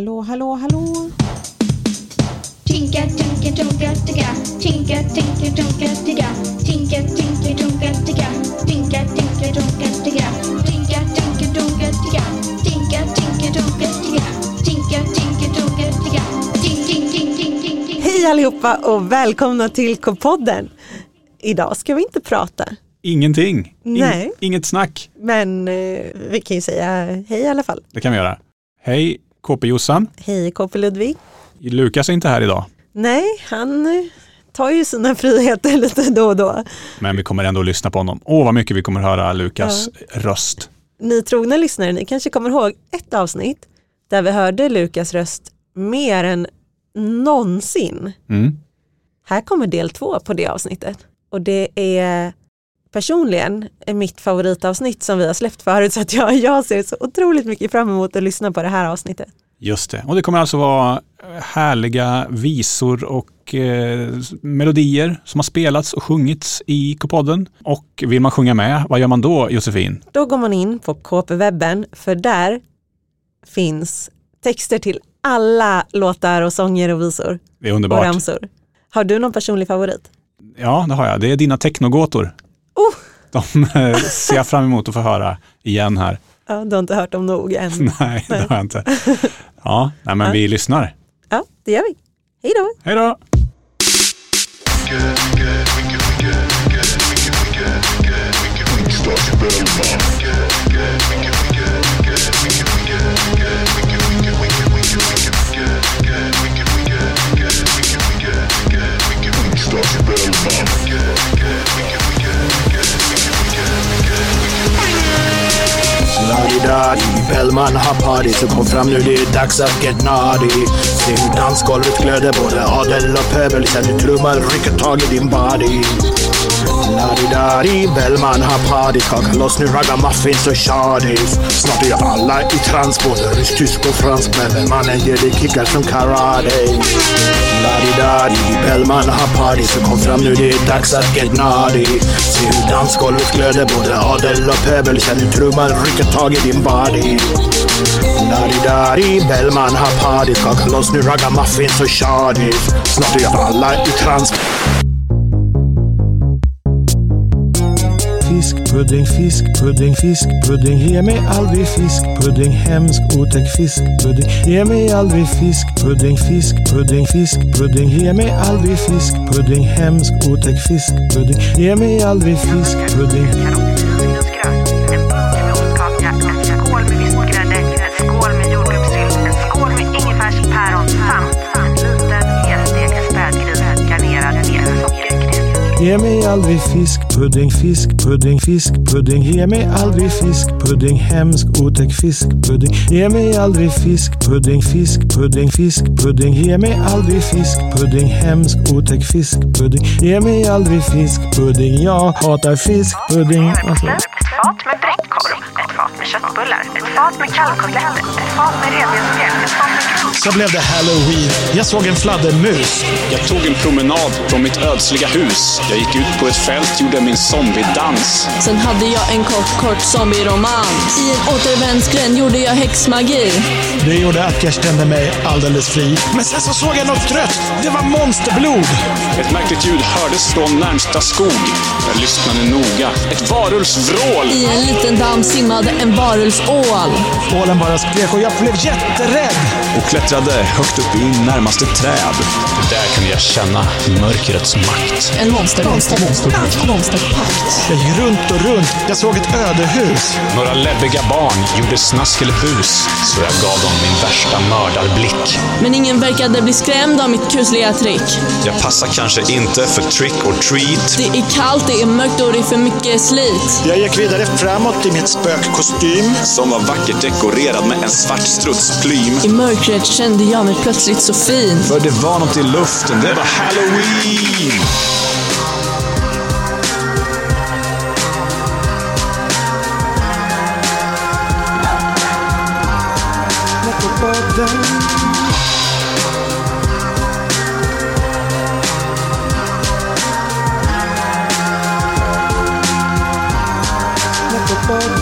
Hallå, hallå, hallå. Tinka, tinka, tunka, ticka. Tinka, tinka, tunka, ticka. Tinka, tinka, tunka, ticka. Tinka, tinka, tunka, ticka. Tinka, tinka, tunka, ticka. Tinka, tinka, tunka, ticka. Tinka, tinka, tunka, ticka. Tink, tink, tink, tink, tink, tink. Hej allihopa och välkomna till K-podden. Idag ska vi inte prata, Ingenting. In- Nej. Inget snack. men eh, vi kan ju säga hej i alla fall. Det kan vi göra. Hej KP-Jossan. Hej KP Ludvig. Lukas är inte här idag, Nej, han eh, tar ju sina friheter lite då och då. men vi kommer ändå att lyssna på honom. Åh, vad mycket vi kommer höra Lukas röst. Ni trogna lyssnare, ni kanske kommer ihåg ett avsnitt där vi hörde Lukas röst mer än någonsin. Mm. Här kommer del två på det avsnittet. Och det är personligen mitt favoritavsnitt som vi har släppt förut så att jag, jag ser så otroligt mycket fram emot att lyssna på det här avsnittet. Just det. Och det kommer alltså vara härliga visor och eh, melodier som har spelats och sjungits i K-podden. Och vill man sjunga med, vad gör man då Josefin? Då går man in på KP-webben för där finns texter till alla låtar och sånger och visor Det är och underbart. ramsor. Har du någon personlig favorit? Ja, det har jag. Det är dina technogåtor. Oh! De eh, ser jag fram emot att få höra igen här. Ja, du har inte hört dem nog än. Nej, det har jag inte. Ja, nej, men Ja. vi lyssnar. Ja, det gör vi. Hej då! Hej då! Snaridadi, Bellman har party så kom fram nu det är dags att get naughty. Se hur dansgolvet glöder både adel och pöbel Sen du trummar rycker tag i din body. Naridari, Bellman har party Kaka loss nu ragamuffins och shawties Snart är alla i trans både rysk, tysk och fransk Men Bellmannen ger dig kickar som karate. Naridari, Bellman har party Så kom fram nu det är dags att get nadi. Se hur dansgolvet glöder både adel och pöbel. Känn hur trumman rycker tag i din body. Naridari, Bellman har party Kaka loss nu ragamuffins och shawties Snart är alla i trans Fiskpudding, fiskpudding, fiskpudding. Ge mig aldrig fiskpudding, hemsk otäck fiskpudding. Ge mig aldrig fiskpudding, fiskpudding, fiskpudding. Ge mig aldrig fiskpudding, hemsk otäck fiskpudding. Ge mig aldrig fiskpudding. Ge mig aldrig fiskpudding, fiskpudding, fiskpudding Ge mig aldrig fiskpudding, hemsk otäck fiskpudding Ge mig aldrig fiskpudding, fiskpudding, fiskpudding Ge mig aldrig fiskpudding, hemsk otäck fiskpudding Ge mig aldrig fiskpudding, jag hatar fiskpudding Alltså. Med köttbullar, ett fat med kalvkotletter, ett fat med revbensspjäll, ett fat med Så blev det halloween. Jag såg en fladdermus. Jag tog en promenad från mitt ödsliga hus. Jag gick ut på ett fält, gjorde min zombiedans. Sen hade jag en kort, kort zombie-romans. I en återvändsgränd gjorde jag häxmagi. Det gjorde att jag kände mig alldeles fri. Men sen så såg jag något rött. Det var monsterblod. Ett märkligt ljud hördes från närmsta skog. Jag lyssnade noga. Ett varulvsvrål! I en liten damm simmade en varulvsål. Ålen bara skrek och jag blev jätterädd. och klättrade högt upp i närmaste träd. Där kunde jag känna mörkrets makt. En monster, monster, monster, monsterpakt. Jag gick runt och runt. Jag såg ett ödehus. Några läbbiga barn gjorde snask eller bus, så jag gav dem min värsta mördarblick. Men ingen verkade bli skrämd av mitt kusliga trick. Jag passar kanske inte för trick or treat. Det är kallt, det är mörkt och det är för mycket slit. Jag gick vidare framåt i mitt spökkostym kostym som var vackert dekorerad med en svart strutsplym. I mörkret kände jag mig plötsligt så fin. För det var något i luften. Det var halloween!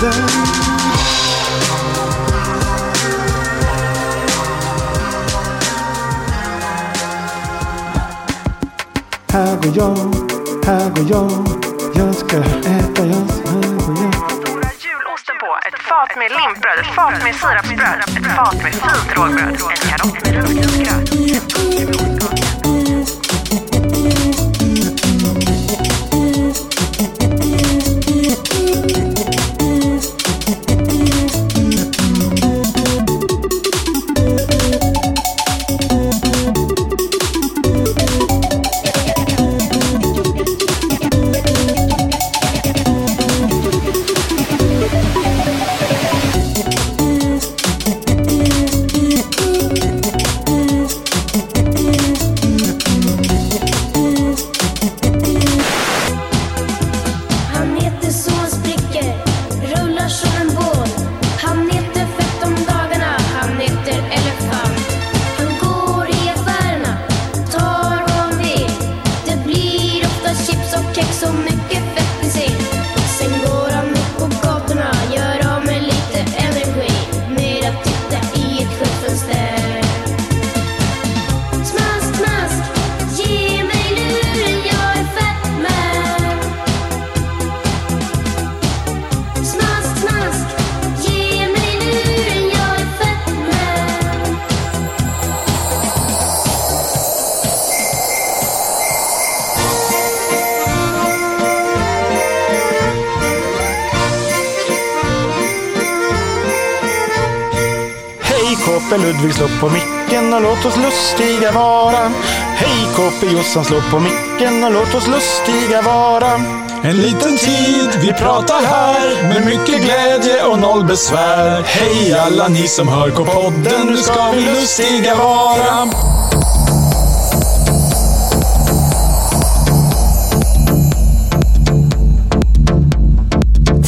down går jag, här går jag. Jag ska äta, jag ska, här går jag. Stora julosten på, ett fat med limpbröd, ett fat med sirapsbröd, ett fat med fint rågbröd, en karott med rusgrynsgröt. Hej KP Ludvig, slå på micken och låt oss lustiga vara. Hej KP Jossan, slå på micken och låt oss lustiga vara. En liten tid, vi pratar här med mycket glädje och noll besvär. Hej alla ni som hör på podden, nu ska vi lustiga vara.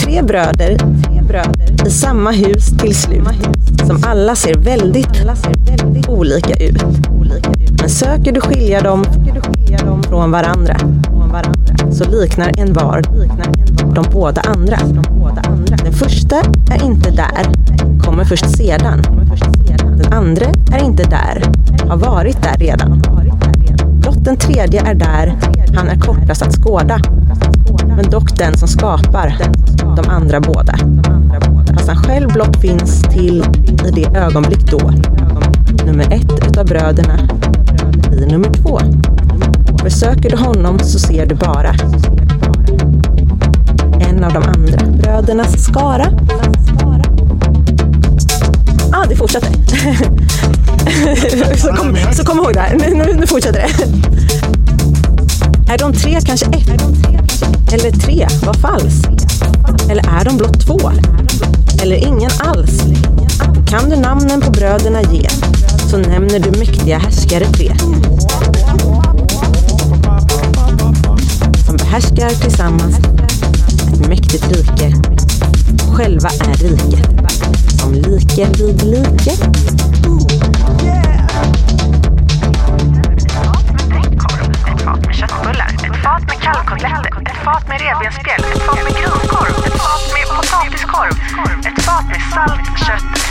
Tre bröder, tre bröder i samma hus till slut. Som alla ser väldigt, olika ut. Men söker du skilja dem från varandra så liknar en var de båda andra. Den första är inte där, kommer först sedan. Den andra är inte där, har varit där redan. Blott den tredje är där, han är kortast att skåda. Men dock den som skapar de andra båda. Fast själv blott finns till i det ögonblick då. Nummer ett utav bröderna blir nummer två. Besöker du honom så ser du bara en av de andra brödernas skara. Ja, ah, det fortsätter. så, kom, så kom ihåg det här. Nu, nu, nu fortsätter det. Är de tre kanske ett? Eller tre var falskt? Eller är de blott två? Eller ingen alls? Kan du namnen på bröderna ge, så nämner du mäktiga härskare tre. Som behärskar tillsammans ett mäktigt rike. Själva är riket. Som like vid like. Ett fat med köttbullar, ett fat med kalvkotletter, ett fat med revbensspjäll, ett fat med grönkorv. ett fat med potatiskorv,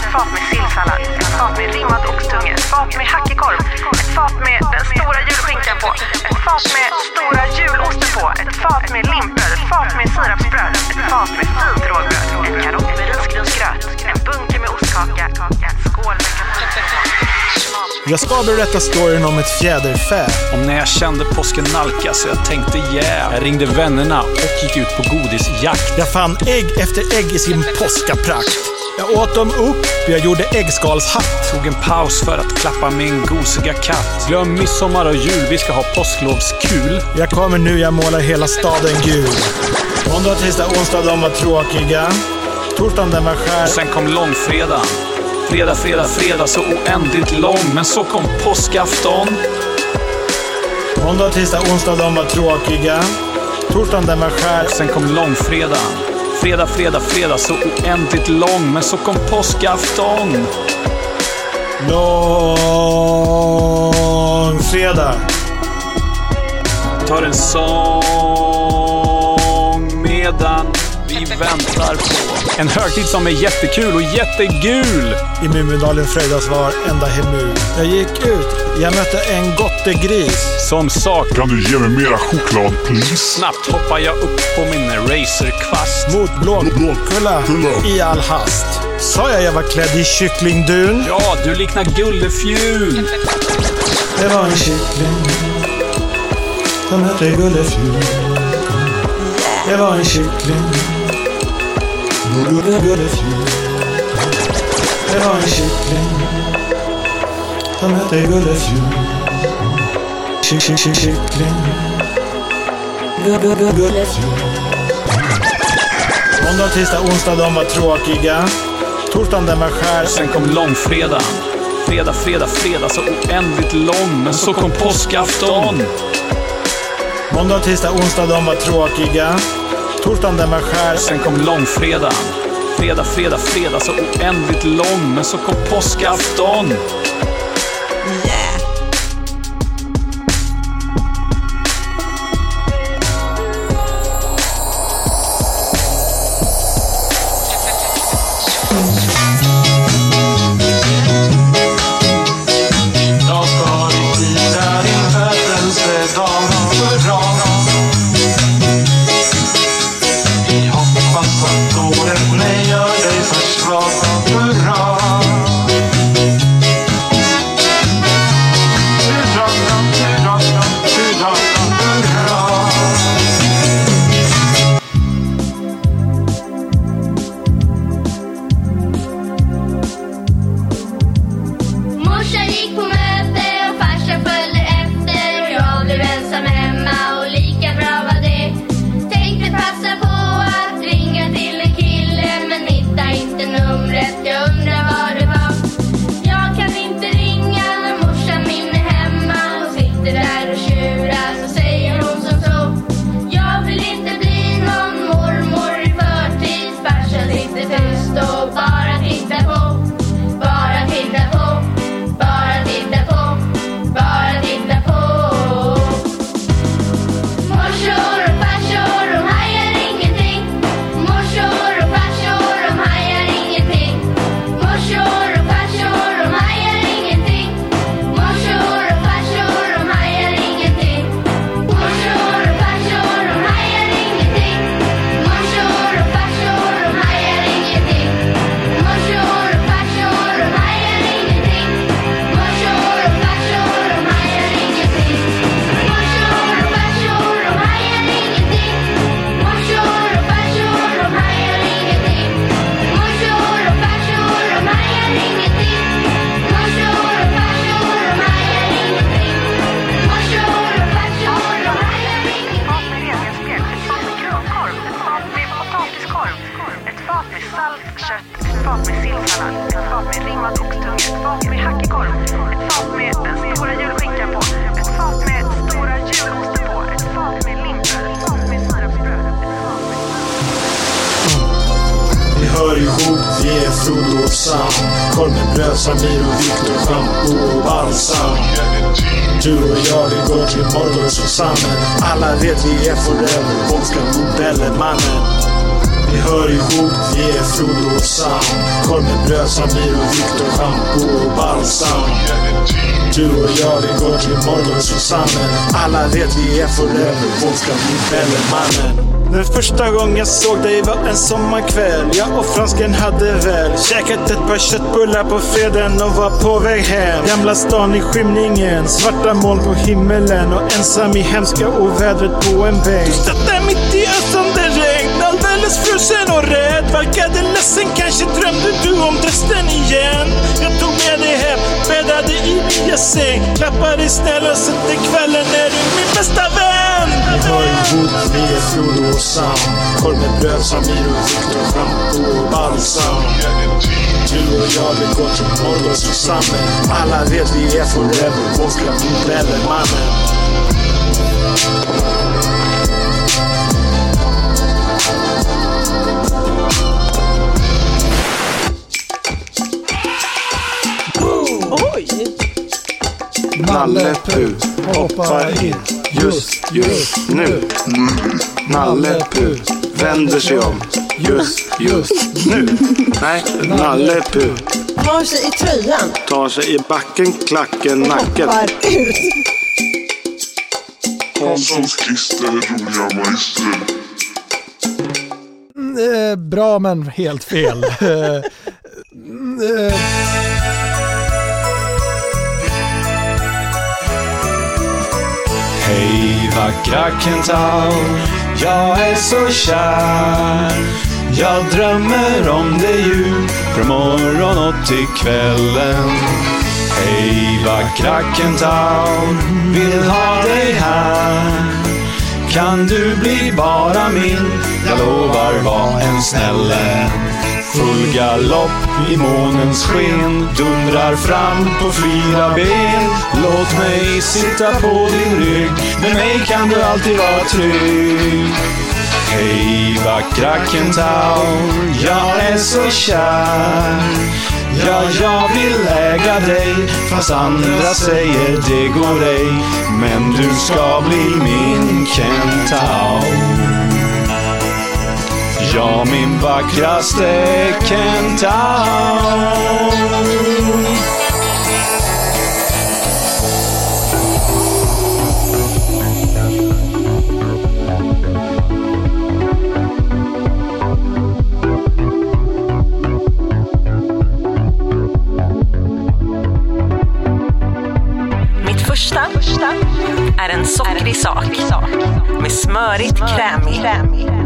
ett fat med sillsallad, ett fat med rimmad oxtunge, ett fat med hackig-korv, ett fat med den stora julskinkan på, ett fat med stora julosten på, ett fat med limpbröd, ett fat med sirapsbröd, ett fat med fint rågbröd, en karott med risgrynsgröt, en bunke med ostkaka, en skål med Jag ska berätta storyn om ett fjäderfä. Om när jag kände påsken nalkas och jag tänkte yeah. Jag ringde vännerna och gick ut på godisjakt. Jag fann ägg efter ägg i sin påskaprakt. Jag åt dem upp, jag gjorde äggskalshatt. Tog en paus för att klappa min gosiga katt. Glöm midsommar och jul, vi ska ha påsklovskul. Jag kommer nu, jag målar hela staden gul. Måndag, tisdag, onsdag, de var tråkiga. Torsdagen den var skär. Sen kom långfredagen. Fredag, fredag, fredag, så oändligt lång. Men så kom påskafton. Måndag, tisdag, onsdag, de var tråkiga. Torsdagen den var skär. Sen kom långfredagen. Fredag, fredag, fredag, så oändligt lång. Men så kom påskafton. Långfredag. Tar en sång medan vi väntar på En högtid som är jättekul och jättegul. I Mumindalen fröjdas varenda hemul. Jag gick ut, jag mötte en gottegris. Som sak. Kan du ge mig mera choklad, please? Snabbt hoppar jag upp på min racerkvast. Mot Blåkulla Kulla. i all hast. Sa jag jag var klädd i kycklingdun? Ja, du liknar Gullefjun. Det var en kyckling som hette Gullefjun. Det var en kyckling. Det var en kyckling som hette ky- Kyckling. Gu- gu- gu- Gullefjun. Måndag, tisdag, onsdag de var tråkiga. Torsdagen den var skär. Sen kom långfredagen. Fredag, fredag, fredag så oändligt lång. Men så kom påskafton. Måndag, tisdag, onsdag de var tråkiga. Torsdagen den var skär. Sen kom långfredagen. Fredag, fredag, fredag så oändligt lång. Men så kom påskafton. Morgon Alla vet vi är forever, polska modellemannen. Vi hör ihop, vi är Frodo och Sam. Korv med bröd, Samir och Viktor, schampo och balsam. Du och jag, vi går till morgon tillsammans. Alla vet vi är forever, polska mannen Den första gången jag såg dig var en sommarkväll. Jag och fransken hade väl käkat ett par köttbullar på fredagen och var på väg hem. Gamla stan i skymningen, svarta moln på himmelen och ensam i hemska ovädret på en bänk. Du satt där mitt i ösande regn, alldeles frusen och rädd. Verkade ledsen, kanske drömde du om dösten igen. Jag tog med dig hem, bäddade jag ser klappar istället dig snäll och sen kvällen är du min bästa vän. Vi en ihop, vi är Frodo och Sam. Korv med bröd, Samir och Viktor, schampo och balsam. Du och jag, vi går till morgon Susanne. Alla vet vi är forever, polska modellemannen. Nalle Puh hoppar in just, just nu. Nalle Puh vänder sig om. Just, just nu. Nej, Nalle Puh Har sig i tröjan. tar sig i backen, klacken, nacken. Hoppar ut. Hanssons klister, roliga magister. Eh, bra men helt fel. vackra kentaur, jag är så kär. Jag drömmer om dig ju från morgon och till kvällen. Hej vackra kentaur, vill ha dig här. Kan du bli bara min, jag lovar var en snälle. Full galopp i månens sken Dundrar fram på fyra ben. Låt mig sitta på din rygg Med mig kan du alltid vara trygg. Hej vackra kentaur Jag är så kär. Ja, jag vill äga dig Fast andra säger det går ej. Men du ska bli min kentaur. Ja, min vackraste kentaur. Är en sockrig sak med smörigt krämig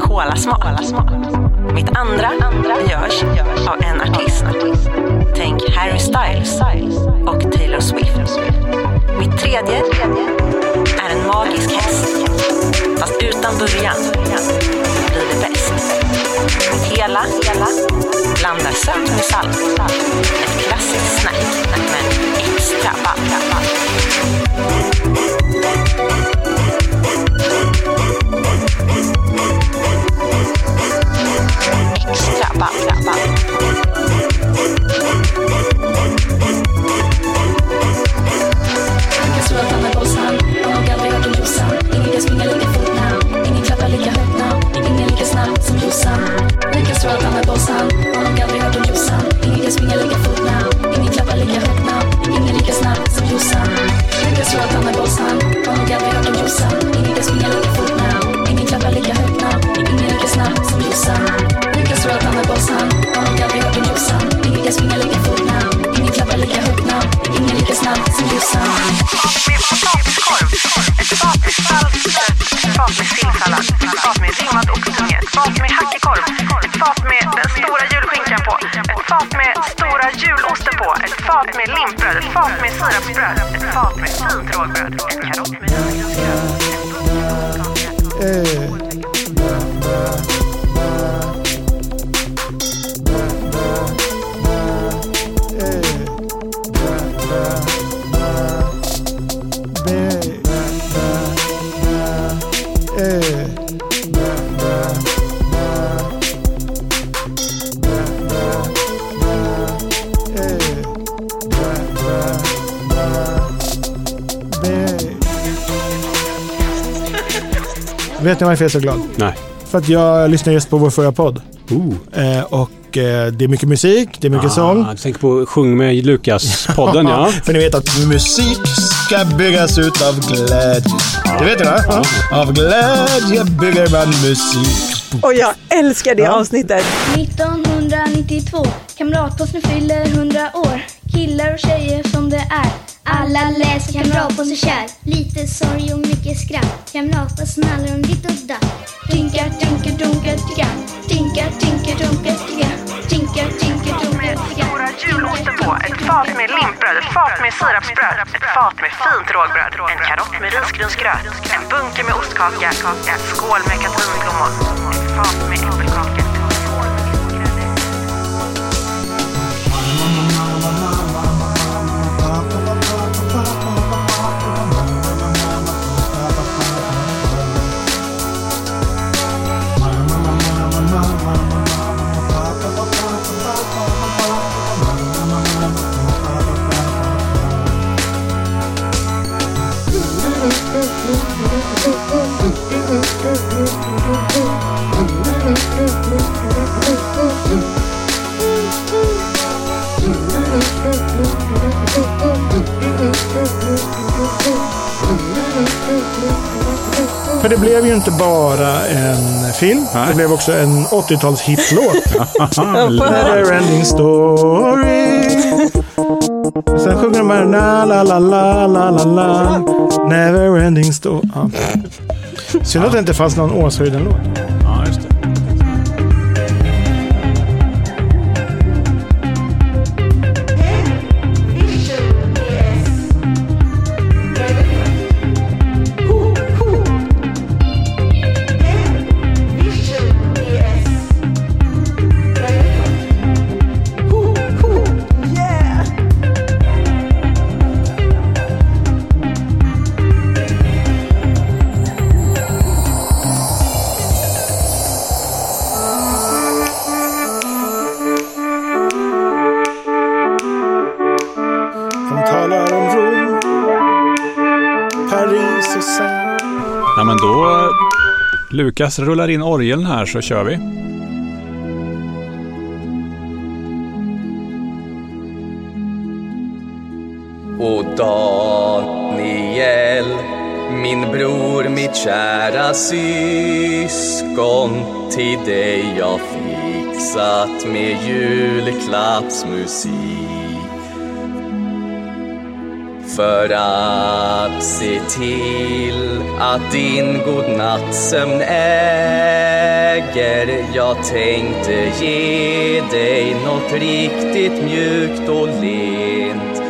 kolasmak. Mitt andra görs av en artist. Tänk Harry Styles och Taylor Swift. Mitt tredje är en magisk häst. Fast utan början blir det bäst. Mitt hela blandar sött med salt. Ett klassiskt snack men extra ball. sun. Ni varför jag är så glad? Nej. För att jag lyssnar just på vår förra podd. Ooh. Eh, och eh, det är mycket musik, det är mycket sång. Ah, jag tänker på Sjung med Lukas-podden, ja. För ni vet att musik ska byggas ut av glädje. Det vet ni va? Av glädje bygger man musik. Och jag älskar det avsnittet. 1992, kamratposten fyller 100 år. Killar och tjejer som det är. Alla läser kamratposten kär. Lite sorg och mycket skratt. Kamratposten snallar om ditt och datt. Tinka, tinka, dunka, tinka. Tinka, tinka, dunka, tinka. Tinka, tinka, dunka, tinka. ticka. stora julosten på, ett fat med limpbröd, ett fat med sirapsbröd, ett fat med fint rågbröd, en karott med risgrynsgröt, en bunke med ostkaka, en skål med katrinblommor, ett fat med äppelkaka. Ju inte bara en film. Det blev också en 80-tals hitlåt. Neverending story. Sen sjunger de här la la la la la la la. Neverending story. Ja. Synd att det inte fanns någon Åshöjden-låt. Ja, just det. Rom, Paris och sen... Ja, men då Lukas rullar in orgeln här så kör vi. Och Daniel, min bror, mitt kära syskon Till dig jag fixat med julklappsmusik för att se till att din godnattsömn äger Jag tänkte ge dig något riktigt mjukt och lent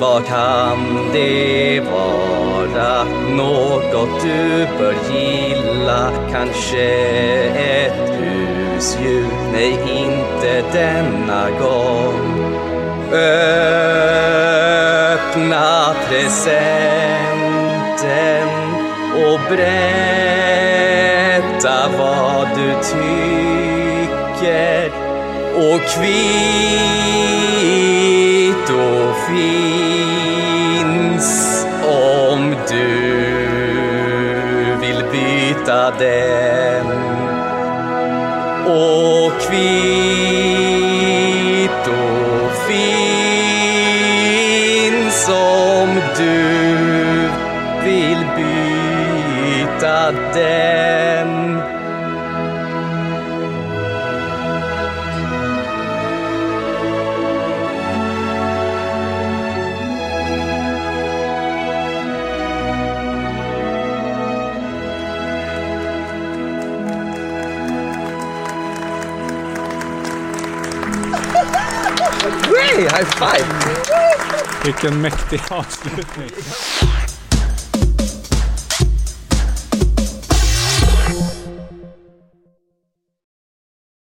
Vad kan det vara? Något du bör gilla Kanske ett husdjur? Nej, inte denna gång Öppna presenten och berätta vad du tycker. Och kvitto finns om du vill byta den. Och kvitto den. Hey, high five! Vilken mäktig avslutning.